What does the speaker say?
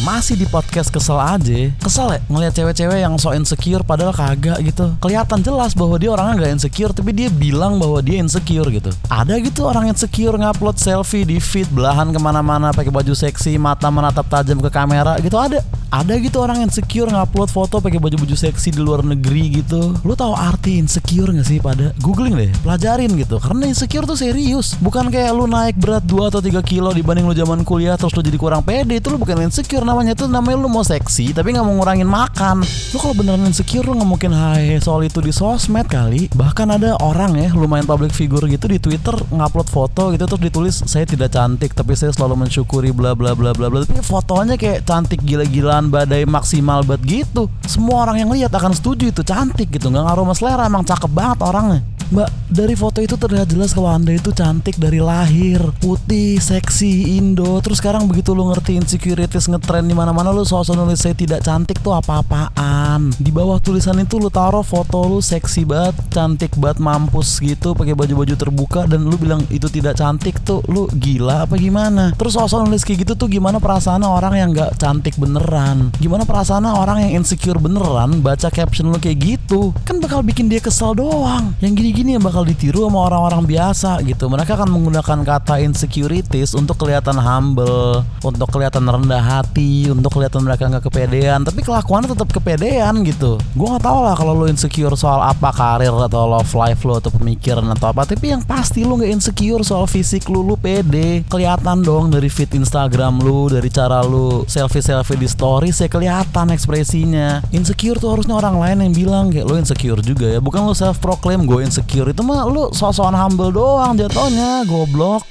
Masih di podcast kesel aja. Kesel ya ngeliat cewek-cewek yang so insecure padahal kagak gitu. Kelihatan jelas bahwa dia orangnya gak insecure Tapi dia bilang bahwa dia insecure gitu. Ada gitu orang insecure ngupload selfie di feed Belahan ke mana-mana pakai baju seksi Mata menatap tajam ke kamera gitu ada ada gitu orang insecure ngupload foto pakai baju-baju seksi di luar negeri gitu. Lu tahu arti insecure gak sih pada? Googling deh, pelajarin gitu. Karena insecure tuh serius. Bukan kayak lu naik berat 2 atau 3 kilo dibanding lu zaman kuliah terus lu jadi kurang pede. Itu lu bukan insecure namanya. Itu namanya lu mau seksi tapi nggak mau ngurangin makan. Lu kalau beneran insecure lu nggak mungkin hai soal itu di sosmed kali. Bahkan ada orang ya lumayan public figure gitu di Twitter ngupload foto gitu terus ditulis saya tidak cantik tapi saya selalu mensyukuri bla bla bla bla bla. Tapi fotonya kayak cantik gila-gila badai maksimal banget gitu. Semua orang yang lihat akan setuju itu. Cantik gitu nggak ngaruh sama selera. Emang cakep banget orangnya Mbak, dari foto itu terlihat jelas kalau Anda itu cantik dari lahir, putih, seksi, Indo. Terus sekarang begitu lu ngerti insecurities ngetren di mana-mana lu sosok nulis saya tidak cantik tuh apa-apaan. Di bawah tulisan itu lu taruh foto lu seksi banget, cantik banget, mampus gitu, pakai baju-baju terbuka dan lu bilang itu tidak cantik tuh lu gila apa gimana? Terus sosok nulis kayak gitu tuh gimana perasaan orang yang nggak cantik beneran? Gimana perasaan orang yang insecure beneran baca caption lu kayak gitu? Kan bakal bikin dia kesel doang. Yang gini gini yang bakal ditiru sama orang-orang biasa gitu. Mereka akan menggunakan kata insecurities untuk kelihatan humble, untuk kelihatan rendah hati, untuk kelihatan mereka nggak kepedean. Tapi kelakuannya tetap kepedean gitu. Gue nggak tahu lah kalau lo insecure soal apa karir atau love life lo atau pemikiran atau apa. Tapi yang pasti lo nggak insecure soal fisik lu, lu pede. Kelihatan dong dari feed Instagram lu, dari cara lu selfie selfie di story, saya kelihatan ekspresinya. Insecure tuh harusnya orang lain yang bilang kayak lo insecure juga ya. Bukan lo self proclaim gue insecure insecure itu mah lu sosokan humble doang jatuhnya goblok